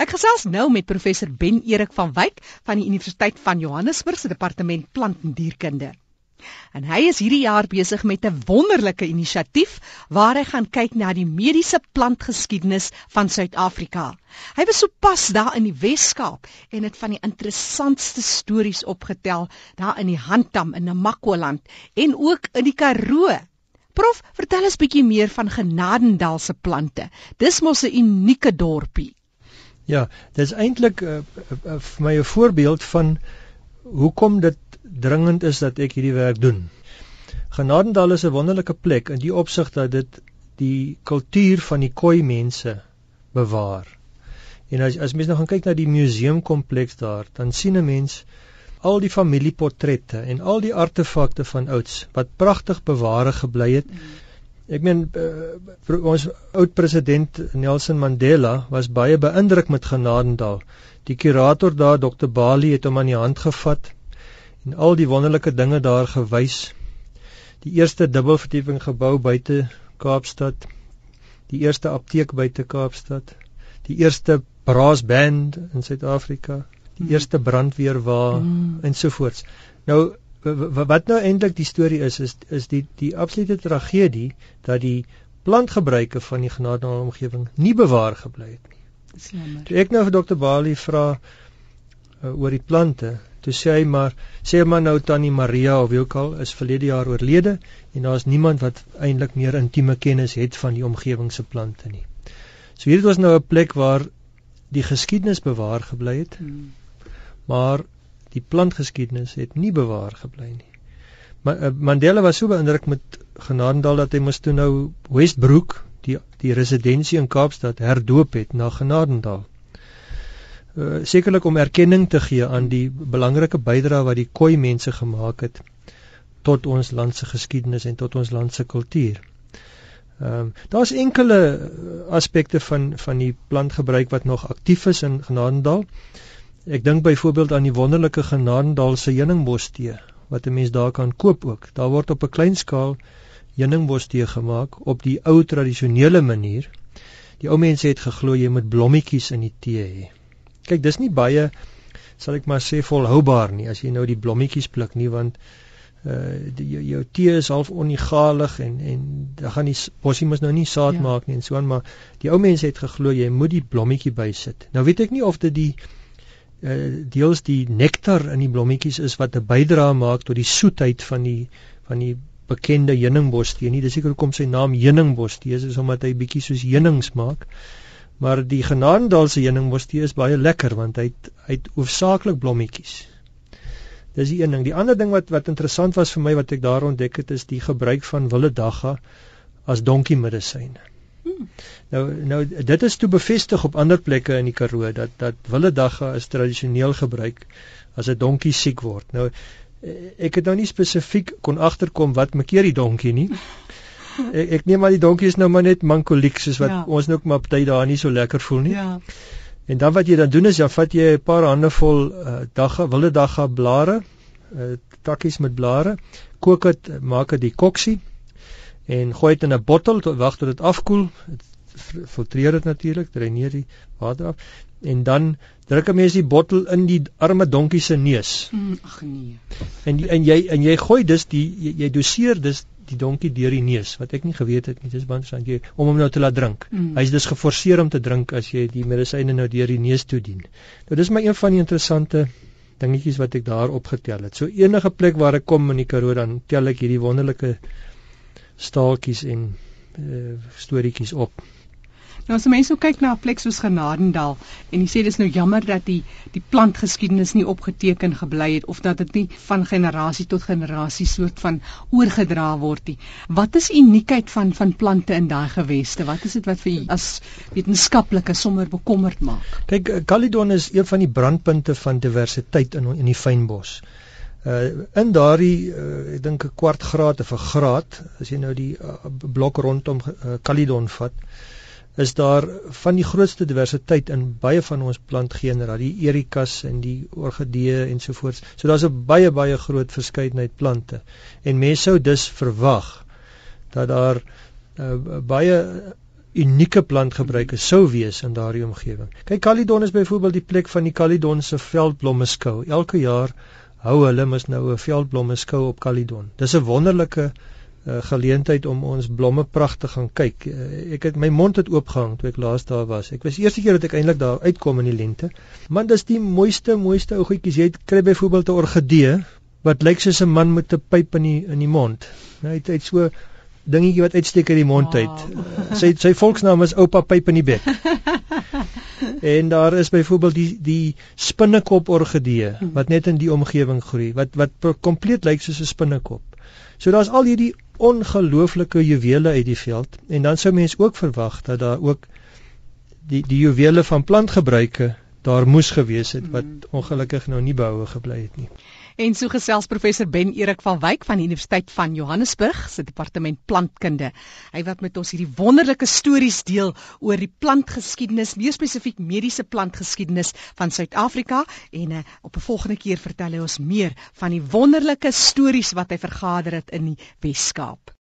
Ek gesels nou met professor Ben Erik van Wyk van die Universiteit van Johannesburg se departement plant en dierkunde. En hy is hierdie jaar besig met 'n wonderlike inisiatief waar hy gaan kyk na die mediese plantgeskiedenis van Suid-Afrika. Hy was sopas daar in die Wes-Kaap en het van die interessantste stories opgetel daar in die Handtam in Namakwa-land en ook in die Karoo. Prof, vertel ons bietjie meer van Genadendal se plante. Dis mos 'n unieke dorpie. Ja, dit is eintlik uh, uh, vir my 'n voorbeeld van hoekom dit dringend is dat ek hierdie werk doen. Genadendal is 'n wonderlike plek in die opsig dat dit die kultuur van die Khoi mense bewaar. En as as mens nou gaan kyk na die museumkompleks daar, dan sien 'n mens al die familieportrette en al die artefakte van ouds wat pragtig beware gebly het. Mm. Ek meen uh, ons oud president Nelson Mandela was baie beïndruk met Genadendal. Die kurator daar Dr Bali het hom aan die hand gevat en al die wonderlike dinge daar gewys. Die eerste dubbelverdieping gebou buite Kaapstad, die eerste apteek buite Kaapstad, die eerste brass band in Suid-Afrika, die mm. eerste brandweerwa mm. en so voorts. Nou wat nou eintlik die storie is is is die die absolute tragedie dat die plantgebruike van die genadenaal omgewing nie bewaar gebly het nie. Dis jammer. Toe ek nou vir Dr Bali vra uh, oor die plante, toe sê hy maar sê maar nou tannie Maria of wie ook al is verlede jaar oorlede en daar's niemand wat eintlik meer intieme kennis het van die omgewing se plante nie. So hier het ons nou 'n plek waar die geskiedenis bewaar gebly het. Hmm. Maar die plantgeskiedenis het nie bewaar gebly nie. Maar uh, Mandela was so beïndruk met Genadendal dat hy moes toe nou Westbrook, die die residensie in Kaapstad herdoop het na Genadendal. Uh, sekerlik om erkenning te gee aan die belangrike bydrae wat die Khoi mense gemaak het tot ons land se geskiedenis en tot ons land se kultuur. Ehm um, daar's enkele aspekte van van die plantgebruik wat nog aktief is in Genadendal. Ek dink byvoorbeeld aan die wonderlike Genadendalse heuningbostee wat 'n mens daar kan koop ook. Daar word op 'n klein skaal heuningbostee gemaak op die ou tradisionele manier. Die ou mense het geglo jy moet blommetjies in die tee hê. Kyk, dis nie baie sal ek maar sê volhoubaar nie as jy nou die blommetjies pluk nie want uh die, jou, jou tee is half onegalig en en dan gaan die bossie mos nou nie saad ja. maak nie en so aan maar die ou mense het geglo jy moet die blommetjie bysit. Nou weet ek nie of dit die uh, deels die nektar in die blommetjies is wat 'n bydrae maak tot die soetheid van die van die bekende heuningbostee nie. Dis seker hoekom sy naam heuningbostee is, is omdat hy bietjie soos heunings maak. Maar die Genadendalse heuningbostee is baie lekker want hy het hy het hoofsaaklik blommetjies. Dis die een ding. Die ander ding wat wat interessant was vir my wat ek daar ontdek het is die gebruik van wille dagga as donkie medisyne. Nou nou dit is toe bevestig op ander plekke in die Karoo dat dat wille dagga is tradisioneel gebruik as 'n donkie siek word. Nou ek het nou nie spesifiek kon agterkom wat maak die donkie nie. Ek, ek neem maar die donkie is nou maar net mankoliek soos wat ja. ons nou ook maar party daar nie so lekker voel nie. Ja. En dan wat jy dan doen is jy vat jy 'n paar hande vol uh, dagga wille dagga blare, uh, takkies met blare, kook dit, maak dit die koksie en gooi dit in 'n bottel tot wag tot dit afkoel. Dit filtreer dit natuurlik, dreineer die water af en dan druk 'n mens die bottel in die arme donkie se neus. Mm, ag nee. En die, en jy en jy gooi dus die jy, jy doseer dus die donkie deur die neus wat ek nie geweet het nie. Dis baie interessant jy om hom nou te laat drink. Mm. Hy's dus geforseer om te drink as jy die medisyne nou deur die neus toe dien. Nou dis maar een van die interessante dingetjies wat ek daar opgetel het. So enige plek waar ek kom in die Karoo dan tel ek hierdie wonderlike staaltjies en uh, storieetjies op. Nou as mense nou kyk na 'n plek soos Genadendal en jy sê dis nou jammer dat die die plantgeskiedenis nie opgeteken gebly het of dat dit nie van generasie tot generasie soort van oorgedra word nie. Wat is uniekheid van van plante in daai geweste? Wat is dit wat vir u as wetenskaplike sommer bekommerd maak? Kyk, Caledon is een van die brandpunte van diversiteit in in die fynbos. Uh in daardie uh, ek dink 'n kwart graad of 'n graad as jy nou die uh, blok rondom uh, Caledon vat is daar van die grootste diversiteit in baie van ons plantgenera die erikas en die orgidee ensovoorts so daar's 'n baie baie groot verskeidenheid plante en mense sou dus verwag dat daar uh, baie unieke plantgebruike sou wees in daardie omgewing. Kyk Calydon is byvoorbeeld die plek van die Calydon se veldblommeskou. Elke jaar hou hulle mos nou 'n veldblommeskou op Calydon. Dis 'n wonderlike uh, geleentheid om ons blomme pragtig gaan kyk. Uh, ek het my mond het oopgehang toe ek laas daar was. Ek was die eerste keer dat ek eintlik daar uitkom in die lente. Man, dis die mooiste mooiste ou goedjies. Jy kry byvoorbeeld 'n orgidee wat lyk soos 'n man met 'n pyp in die in die mond. Nou, hy het, het so dingetjie wat uitsteek uit die mond uit. Wow. Sy sy volksnaam is Oupa Pyp in die bek. en daar is byvoorbeeld die die spinnekop orgidee wat net in die omgewing groei wat wat kompleet lyk soos 'n spinnekop. So daar's al hierdie ongelooflike juwele uit die veld en dan sou mens ook verwag dat daar ook die die juwele van plantgebruike daar moes gewees het wat mm. ongelukkig nou nie behoue gebly het nie. En so gesels professor Ben Erik van Wyk van die Universiteit van Johannesburg se departement plantkunde. Hy wat met ons hierdie wonderlike stories deel oor die plantgeskiedenis, meer spesifiek mediese plantgeskiedenis van Suid-Afrika en uh, op 'n volgende keer vertel hy ons meer van die wonderlike stories wat hy vergader het in die Wes-Kaap.